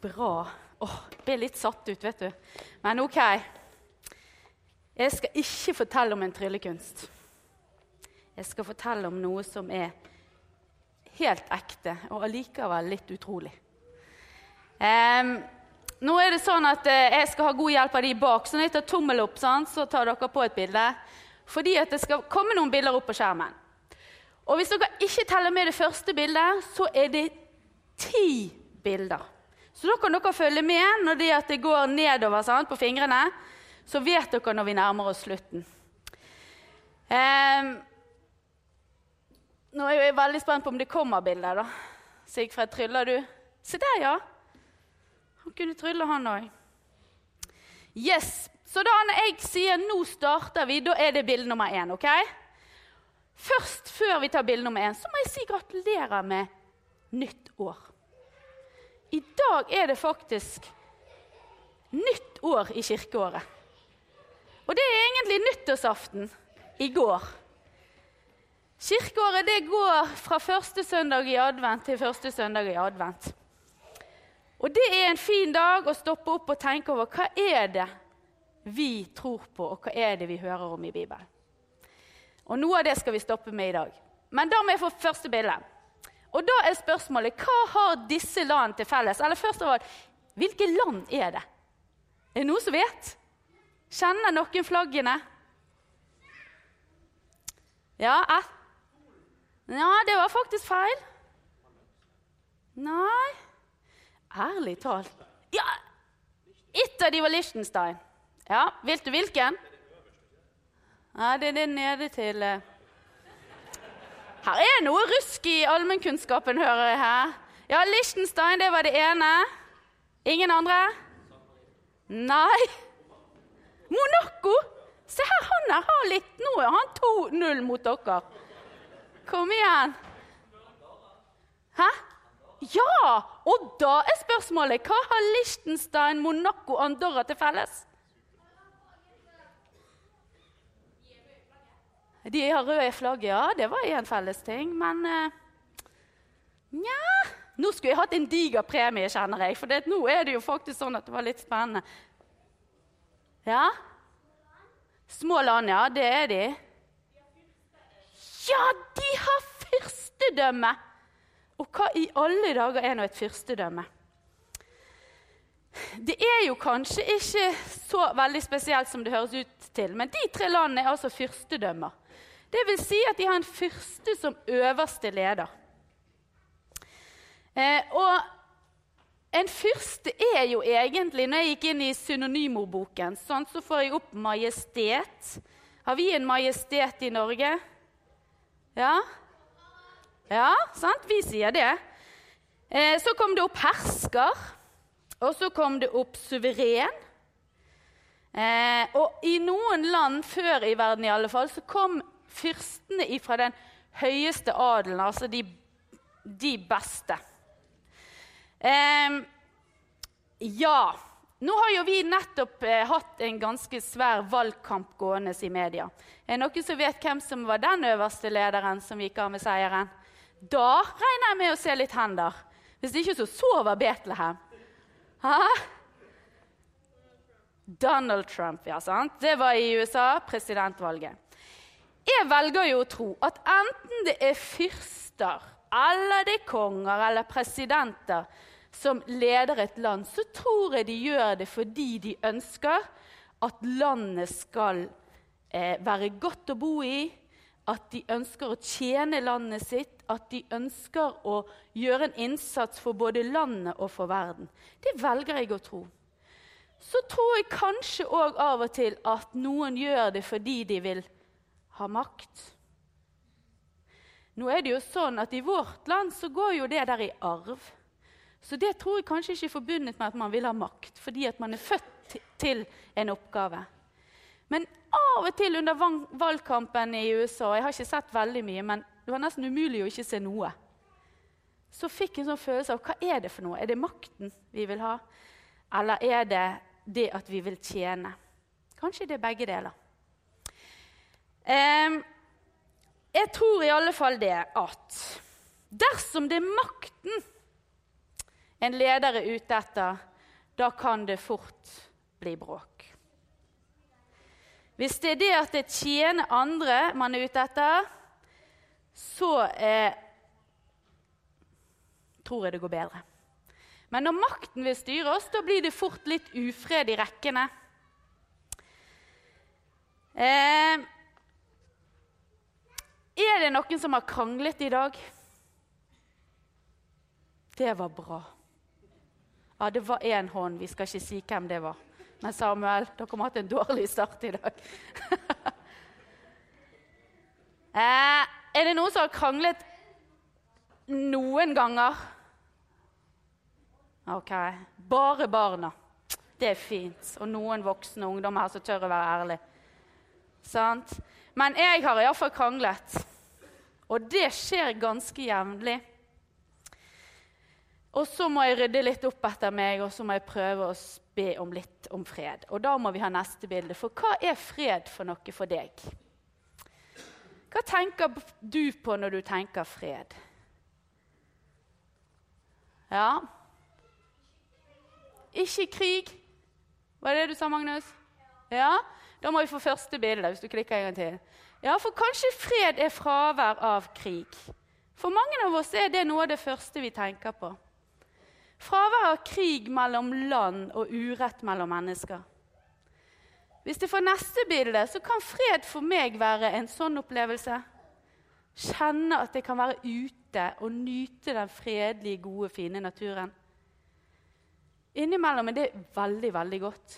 Bra. Åh, jeg ble litt satt ut, vet du. Men OK. Jeg skal ikke fortelle om en tryllekunst. Jeg skal fortelle om noe som er helt ekte og allikevel litt utrolig. Um, nå er det sånn at uh, Jeg skal ha god hjelp av de bak. Så når jeg tar tommel opp, så tar dere på et bilde. Fordi at det skal komme noen bilder opp på skjermen. Og Hvis dere ikke teller med det første bildet, så er det ti bilder. Så da kan dere følge med når det, går nedover sant, på fingrene. Så vet dere når vi nærmer oss slutten. Eh, nå er jeg veldig spent på om det kommer bilder. da. Sigfred, tryller du? Se der, ja. Han kunne trylle, han òg. Yes. Så da når jeg sier 'nå starter vi', da er det bilde nummer én. ok? Først, før vi tar bilde nummer én, så må jeg si gratulerer med nytt år. I dag er det faktisk nytt år i kirkeåret. Og det er egentlig nyttårsaften i går. Kirkeåret det går fra første søndag i advent til første søndag i advent. Og det er en fin dag å stoppe opp og tenke over hva er det vi tror på, og hva er det vi hører om i Bibelen. Og Noe av det skal vi stoppe med i dag. Men da må jeg få første bilde. Og da er spørsmålet hva har disse land til felles? Eller først av alt, hvilke land er det? Er det noen som vet? Kjenner noen flaggene? Ja, eh. ja, det var faktisk feil. Nei Ærlig talt Ja, ett av de var Liechtenstein. Ja, Vet du hvilken? Ja, det er det nede til eh. Her er noe rusk i allmennkunnskapen, hører jeg her. Ja, Liechtenstein, det var det ene. Ingen andre? Nei. Monaco! Se her, han her har litt Nå han 2-0 mot dere. Kom igjen. Hæ? Ja! Og da er spørsmålet hva har Liechtenstein, Monaco og Andorra til felles? De har røde flagg, ja. Det var en felles ting. Men uh, nja Nå skulle jeg hatt en diger premie, kjenner jeg. For det, nå er det jo faktisk sånn at det var litt spennende. Ja? Små land, ja. Det er de. Ja, de har fyrstedømme! Og hva i alle dager er nå et fyrstedømme? Det er jo kanskje ikke så veldig spesielt som det høres ut til, men de tre landene er altså fyrstedømmer. Det vil si at de har en fyrste som øverste leder. Eh, og en fyrste er jo egentlig Når jeg gikk inn i synonymordboken, sånn, så får jeg opp majestet. Har vi en majestet i Norge? Ja? Ja, sant? Vi sier det. Eh, så kom det opp hersker, og så kom det opp suveren. Eh, og i noen land før i verden i alle fall, så kom fyrstene ifra den høyeste adelen, altså de, de beste. Eh, ja nå har jo vi nettopp eh, hatt en ganske svær valgkamp gående i media. Er det noen som vet hvem som var den øverste lederen som gikk av med seieren? Da regner jeg med å se litt hender. Hvis ikke så sover Betlehem. Hæ? Donald Trump, ja. sant? Det var i USA, presidentvalget. Jeg velger jo å tro at enten det er fyrster eller det er konger eller presidenter som leder et land, så tror jeg de gjør det fordi de ønsker at landet skal eh, være godt å bo i, at de ønsker å tjene landet sitt, at de ønsker å gjøre en innsats for både landet og for verden. Det velger jeg å tro. Så tror jeg kanskje òg av og til at noen gjør det fordi de vil ha makt. Nå er det jo sånn at I vårt land så går jo det der i arv. Så det tror jeg kanskje ikke er forbundet med at man vil ha makt, fordi at man er født til en oppgave. Men av og til under valgkampen i USA Jeg har ikke sett veldig mye, men det var nesten umulig å ikke se noe. Så fikk jeg en sånn følelse av hva er det for noe? Er det makten vi vil ha? Eller er det det at vi vil tjene? Kanskje det er begge deler. Jeg tror i alle fall det at dersom det er makten en leder er ute etter, da kan det fort bli bråk. Hvis det er det at det tjener andre man er ute etter, så eh, tror jeg det går bedre. Men når makten vil styre oss, da blir det fort litt ufred i rekkene. Eh, er det noen som har kranglet i dag? Det var bra. Ja, det var én hånd. Vi skal ikke si hvem det var. Men Samuel, dere har hatt en dårlig start i dag. eh, er det noen som har kranglet noen ganger? Ok. Bare barna. Det er fint. Og noen voksne ungdommer her som tør å være ærlige. Sant? Men jeg har iallfall kranglet. Og det skjer ganske jevnlig. Og så må jeg rydde litt opp etter meg, og så må jeg prøve å be om litt om fred. Og da må vi ha neste bilde. For hva er fred for noe for deg? Hva tenker du på når du tenker fred? Ja Ikke krig. Var det det du sa, Magnus? Ja? Da må vi få første bilde, hvis du klikker en gang til. Ja, for kanskje fred er fravær av krig. For mange av oss er det noe av det første vi tenker på. Fravær av krig mellom land og urett mellom mennesker. Hvis det får neste bilde, så kan fred for meg være en sånn opplevelse. Kjenne at jeg kan være ute og nyte den fredelige, gode, fine naturen. Innimellom er det veldig, veldig godt.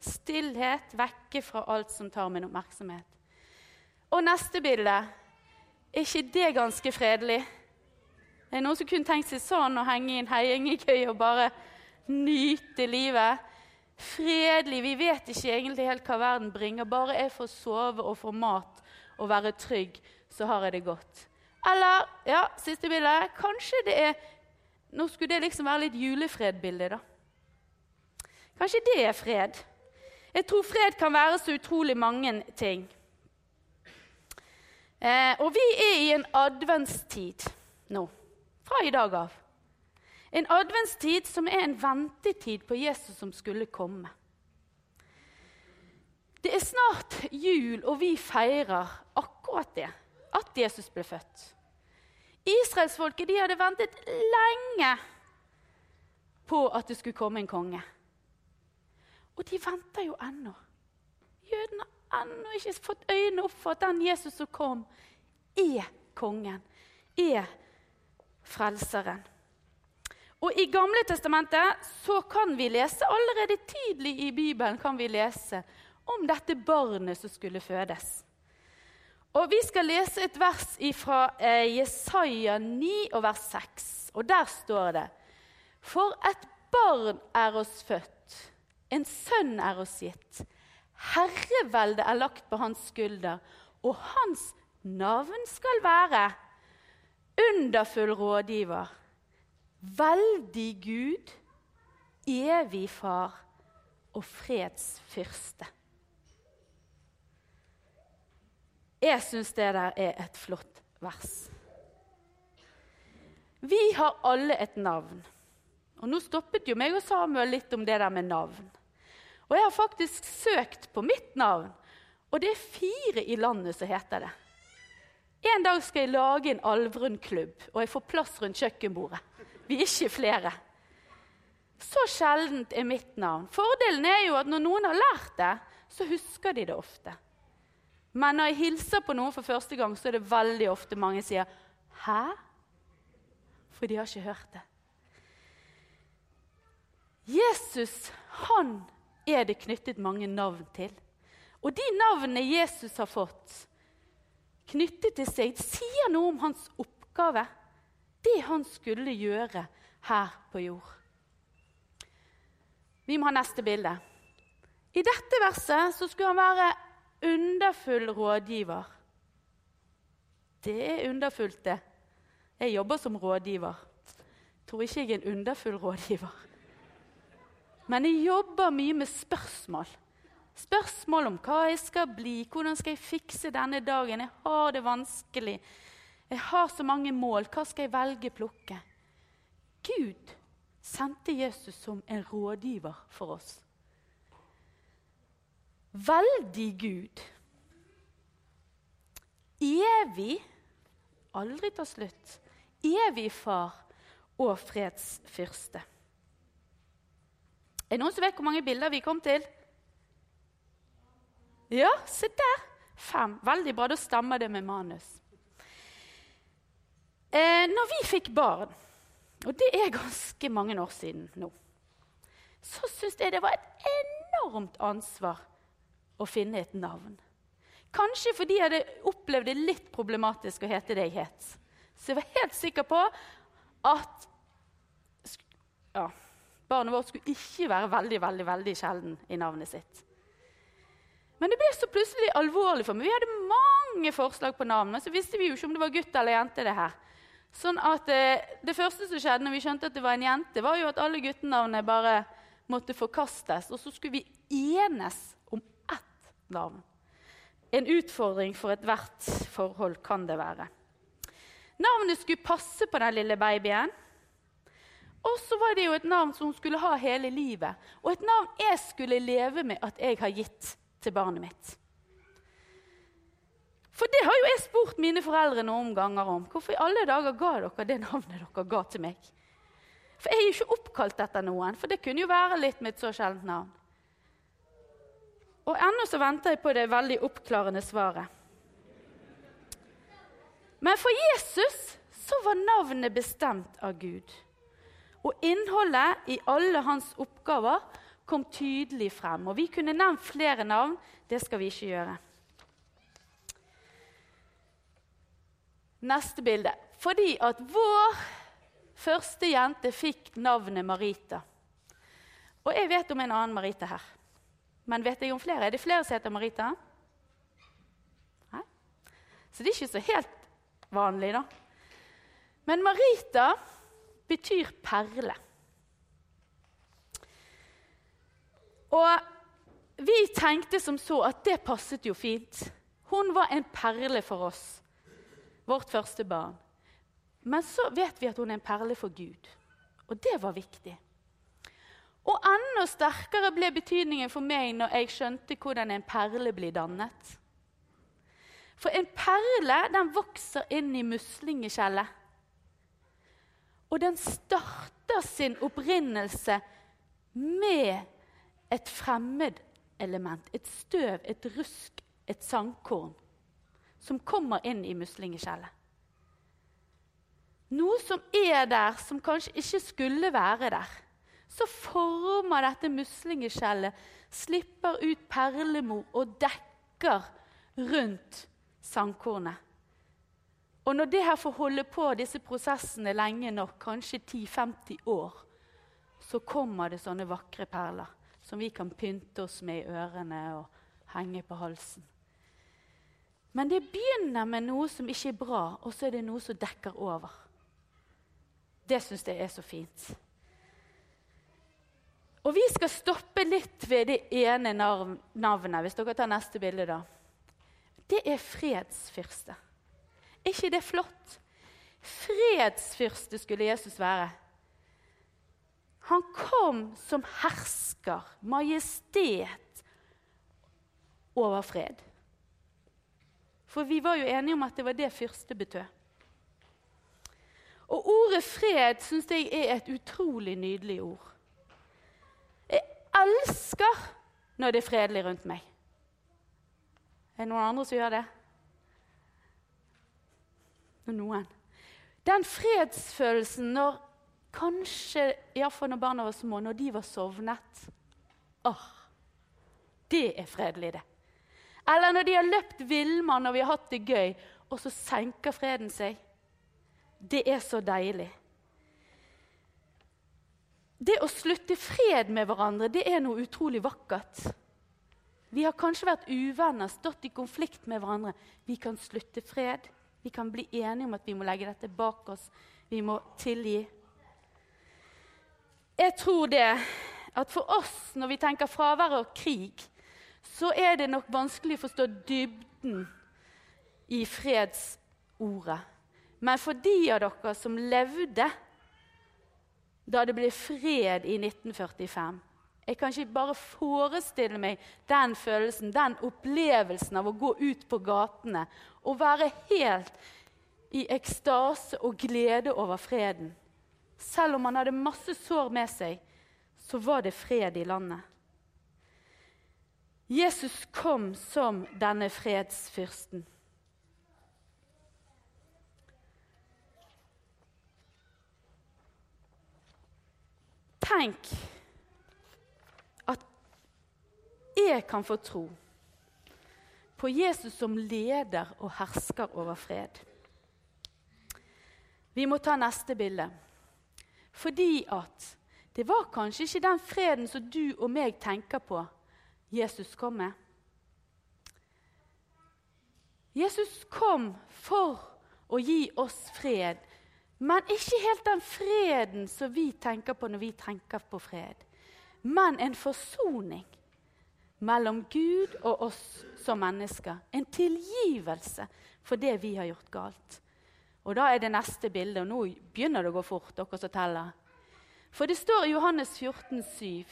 Stillhet, vekke fra alt som tar min oppmerksomhet. Og neste bilde. Er ikke det ganske fredelig? Det er noen som kunne tenkt seg sånn å henge i en hengekøye og bare nyte livet. Fredelig. Vi vet ikke egentlig helt hva verden bringer. Bare jeg får sove og få mat og være trygg, så har jeg det godt. Eller ja, siste bilde. Kanskje det er Nå skulle det liksom være litt julefredbilde, da. Kanskje det er fred. Jeg tror fred kan være så utrolig mange ting. Eh, og vi er i en adventstid nå, fra i dag av. En adventstid som er en ventetid på Jesus som skulle komme. Det er snart jul, og vi feirer akkurat det. At Jesus ble født. Israelsfolket hadde ventet lenge på at det skulle komme en konge. Og de venter jo ennå. Jødene har ennå ikke fått øynene opp for at den Jesus som kom, er kongen, er frelseren. Og I Gamle testamentet så kan vi lese, allerede tidlig i Bibelen kan vi lese om dette barnet som skulle fødes. Og Vi skal lese et vers fra eh, Jesaja 9 og vers 6. Og Der står det For et barn er oss født, en sønn er oss gitt. Herreveldet er lagt på hans skulder, og hans navn skal være underfull rådgiver, veldig Gud, evig far og fredsfyrste. Jeg syns det der er et flott vers. Vi har alle et navn. Og Nå stoppet jo meg og Samuel litt om det der med navn. Og jeg har faktisk søkt på mitt navn, og det er fire i landet som heter det. En dag skal jeg lage en Alvrund-klubb, og jeg får plass rundt kjøkkenbordet. Vi er ikke flere. Så sjeldent er mitt navn. Fordelen er jo at når noen har lært det, så husker de det ofte. Men når jeg hilser på noen for første gang, så er det veldig ofte mange sier 'Hæ?' For de har ikke hørt det. Jesus, han er det knyttet mange navn til. Og de navnene Jesus har fått knyttet til seg, sier noe om hans oppgave. Det han skulle gjøre her på jord. Vi må ha neste bilde. I dette verset så skulle han være underfull rådgiver. Det er underfullt, det. Jeg jobber som rådgiver. Jeg Tror ikke jeg er en underfull rådgiver. Men jeg jobber mye med spørsmål. Spørsmål om hva jeg skal bli, hvordan skal jeg fikse denne dagen. Jeg har det vanskelig. Jeg har så mange mål. Hva skal jeg velge plukke? Gud sendte Jesus som en rådgiver for oss. Veldig Gud. Evig, aldri tar slutt. Evig far og fredsfyrste. Er det noen som vet hvor mange bilder vi kom til? Ja, se der! Fem. Veldig bra. Da stemmer det med manus. Eh, når vi fikk barn, og det er ganske mange år siden nå, så syns jeg det var et enormt ansvar å finne et navn. Kanskje fordi jeg hadde opplevd det litt problematisk å hete det jeg het. Så jeg var helt sikker på at ja, barnet vårt skulle ikke være veldig veldig, veldig sjelden i navnet sitt. Men det ble så plutselig alvorlig for meg. Vi hadde mange forslag på navn, men så visste vi jo ikke om det var gutt eller jente. Det her. Sånn at eh, det første som skjedde når vi skjønte at det var en jente, var jo at alle guttenavnene bare måtte forkastes. Og så skulle vi enes om ett navn. En utfordring for ethvert forhold kan det være. Navnet skulle passe på den lille babyen. Og så var det jo et navn som hun skulle ha hele livet. Og et navn jeg skulle leve med at jeg har gitt til barnet mitt. For det har jo jeg spurt mine foreldre noen ganger om. Hvorfor i alle dager ga dere det navnet dere ga til meg? For jeg er jo ikke oppkalt etter noen, for det kunne jo være litt med et så sjeldent navn. Og ennå så venter jeg på det veldig oppklarende svaret. Men for Jesus så var navnet bestemt av Gud. Og innholdet i alle hans oppgaver kom tydelig frem. Og vi kunne nevnt flere navn. Det skal vi ikke gjøre. Neste bilde. Fordi at vår første jente fikk navnet Marita. Og jeg vet om en annen Marita her. Men vet jeg om flere? Er det flere som heter Marita? Nei? Så det er ikke så helt vanlig, da. Men Marita betyr perle. Og vi tenkte som så at det passet jo fint. Hun var en perle for oss, vårt første barn. Men så vet vi at hun er en perle for Gud. Og det var viktig. Og enda sterkere ble betydningen for meg når jeg skjønte hvordan en perle blir dannet. For en perle den vokser inn i muslingeskjellet. Og den starter sin opprinnelse med et fremmedelement, et støv, et rusk, et sandkorn, som kommer inn i muslingeskjellet. Noe som er der, som kanskje ikke skulle være der. Så former dette muslingeskjellet, slipper ut perlemor og dekker rundt sandkornet. Og når det her får holde på disse prosessene lenge nok, kanskje 10-50 år, så kommer det sånne vakre perler som vi kan pynte oss med i ørene og henge på halsen. Men det begynner med noe som ikke er bra, og så er det noe som dekker over. Det syns jeg er så fint. Og vi skal stoppe litt ved det ene navnet, hvis dere tar neste bilde. da. Det er fredsfyrste. Ikke det flott? Fredsfyrste skulle Jesus være. Han kom som hersker, majestet, over fred. For vi var jo enige om at det var det fyrste betød. Og ordet fred syns jeg er et utrolig nydelig ord. Jeg elsker når det er fredelig rundt meg. Er det noen andre som gjør det? Noen. Den fredsfølelsen når Kanskje, iallfall når barna var små, når de var sovnet. Åh, det er fredelig, det. Eller når de har løpt villmann og vi har hatt det gøy, og så senker freden seg. Det er så deilig. Det å slutte fred med hverandre, det er noe utrolig vakkert. Vi har kanskje vært uvenner, stått i konflikt med hverandre. Vi kan slutte fred. Vi kan bli enige om at vi må legge dette bak oss. Vi må tilgi. Jeg tror det at for oss, når vi tenker fravær og krig, så er det nok vanskelig å forstå dybden i fredsordet. Men for de av dere som levde da det ble fred i 1945. Jeg kan ikke bare forestille meg den følelsen, den opplevelsen av å gå ut på gatene og være helt i ekstase og glede over freden. Selv om man hadde masse sår med seg, så var det fred i landet. Jesus kom som denne fredsfyrsten. Tenk at jeg kan få tro på Jesus som leder og hersker over fred. Vi må ta neste bilde. Fordi at det var kanskje ikke den freden som du og meg tenker på Jesus kom med. Jesus kom for å gi oss fred, men ikke helt den freden som vi tenker på når vi tenker på fred, men en forsoning mellom Gud og oss som mennesker. En tilgivelse for det vi har gjort galt. Og Da er det neste bildet, og nå begynner det å gå fort. dere som teller. For det står i Johannes 14, 7,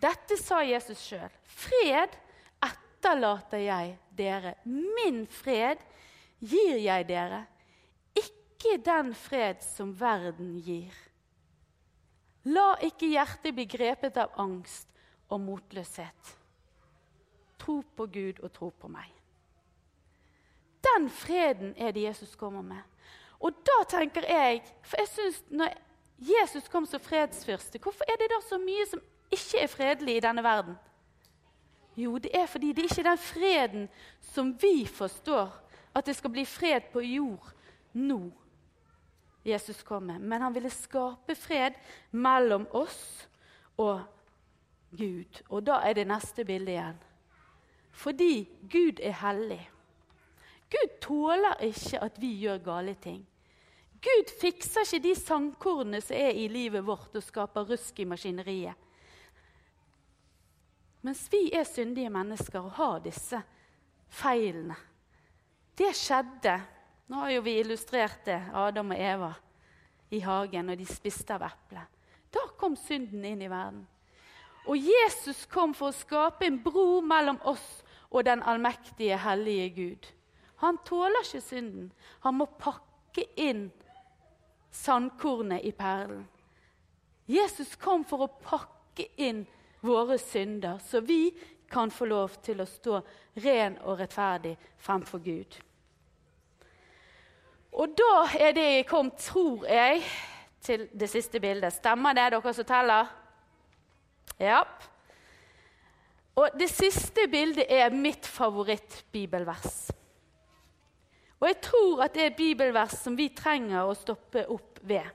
dette sa Jesus sjøl. Fred etterlater jeg dere. Min fred gir jeg dere. Ikke den fred som verden gir. La ikke hjertet bli grepet av angst og motløshet. Tro på Gud og tro på meg. Den freden er det Jesus kommer med. Og da tenker jeg For jeg synes når Jesus kom som fredsfyrste, hvorfor er det da så mye som ikke er fredelig i denne verden? Jo, det er fordi det ikke er den freden som vi forstår, at det skal bli fred på jord nå. Jesus kommer. Men han ville skape fred mellom oss og Gud. Og da er det neste bilde igjen. Fordi Gud er hellig. Gud tåler ikke at vi gjør gale ting. Gud fikser ikke de sandkornene som er i livet vårt og skaper rusk i maskineriet. Mens vi er syndige mennesker og har disse feilene. Det skjedde Nå har jo vi illustrert det, Adam og Eva i hagen, og de spiste av eplet. Da kom synden inn i verden. Og Jesus kom for å skape en bro mellom oss og den allmektige, hellige Gud. Han tåler ikke synden. Han må pakke inn sandkornet i perlen. Jesus kom for å pakke inn våre synder, så vi kan få lov til å stå ren og rettferdig fremfor Gud. Og da er det jeg kom, tror jeg, til det siste bildet. Stemmer det, dere som teller? Ja. Og det siste bildet er mitt favorittbibelvers. Og jeg tror at det er et bibelvers som vi trenger å stoppe opp ved.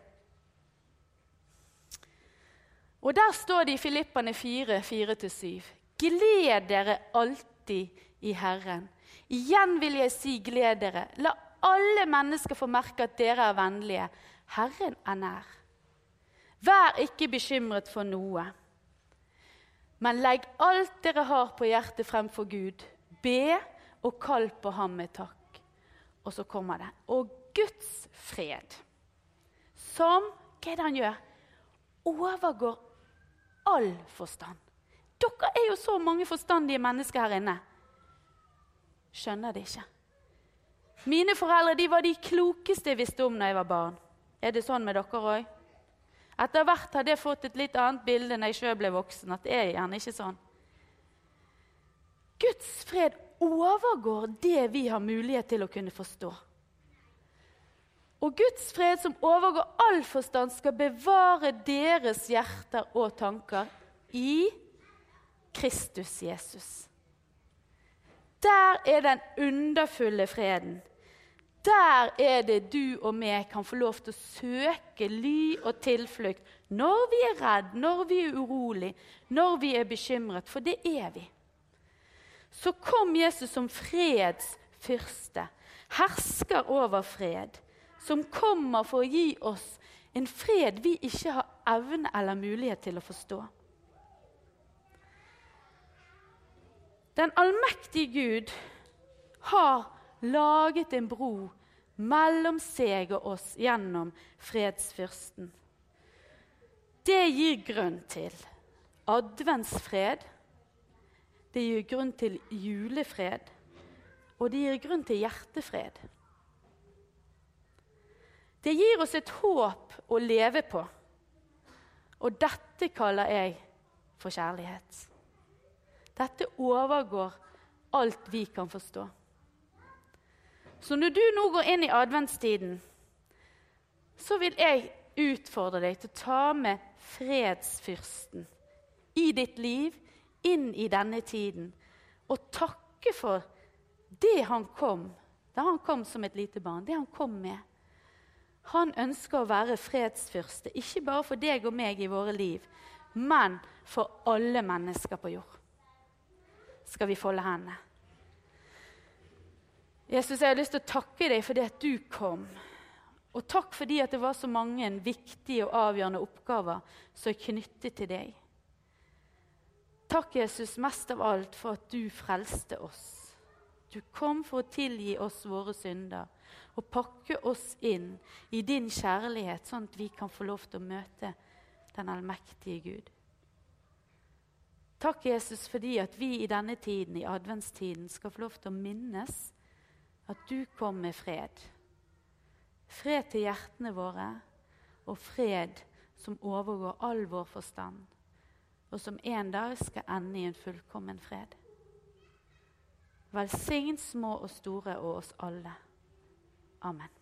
Og Der står det i Filippane 4, 4-7.: Gled dere alltid i Herren. Igjen vil jeg si gled dere. La alle mennesker få merke at dere er vennlige. Herren er nær. Vær ikke bekymret for noe, men legg alt dere har på hjertet fremfor Gud. Be og kall på ham med takk. Og så kommer det. Og Guds fred, som Hva er det han gjør? Overgår all forstand. Dere er jo så mange forstandige mennesker her inne. Skjønner det ikke. Mine foreldre de var de klokeste jeg visste om da jeg var barn. Er det sånn med dere òg? Etter hvert har det fått et litt annet bilde når jeg sjøl ble voksen. at det er gjerne ikke sånn. Guds fred overgår det vi har mulighet til å kunne forstå. Og Guds fred, som overgår all forstand, skal bevare deres hjerter og tanker i Kristus Jesus. Der er den underfulle freden. Der er det du og meg kan få lov til å søke ly og tilflukt når vi er redd, når vi er urolig, når vi er bekymret. For det er vi. Så kom Jesus som freds fyrste, hersker over fred som kommer for å gi oss en fred vi ikke har evne eller mulighet til å forstå. Den allmektige Gud har laget en bro mellom seg og oss gjennom fredsfyrsten. gir grunn til adventsfred. Det gir grunn til julefred, og det gir grunn til hjertefred. Det gir oss et håp å leve på, og dette kaller jeg for kjærlighet. Dette overgår alt vi kan forstå. Så når du nå går inn i adventstiden, så vil jeg utfordre deg til å ta med fredsfyrsten i ditt liv inn i denne tiden og takke for det han kom da han kom som et lite barn. Det han kom med. Han ønsker å være fredsfyrste, ikke bare for deg og meg i våre liv, men for alle mennesker på jord. Skal vi folde hendene? Jesus, jeg har lyst til å takke deg for det at du kom. Og takk fordi at det var så mange viktige og avgjørende oppgaver som er knyttet til deg. Takk, Jesus, mest av alt for at du frelste oss. Du kom for å tilgi oss våre synder og pakke oss inn i din kjærlighet, sånn at vi kan få lov til å møte den allmektige Gud. Takk, Jesus, fordi at vi i denne tiden, i adventstiden, skal få lov til å minnes at du kom med fred. Fred til hjertene våre, og fred som overgår all vår forstand og som en dag skal ende i en fullkommen fred. Velsign små og store og oss alle. Amen.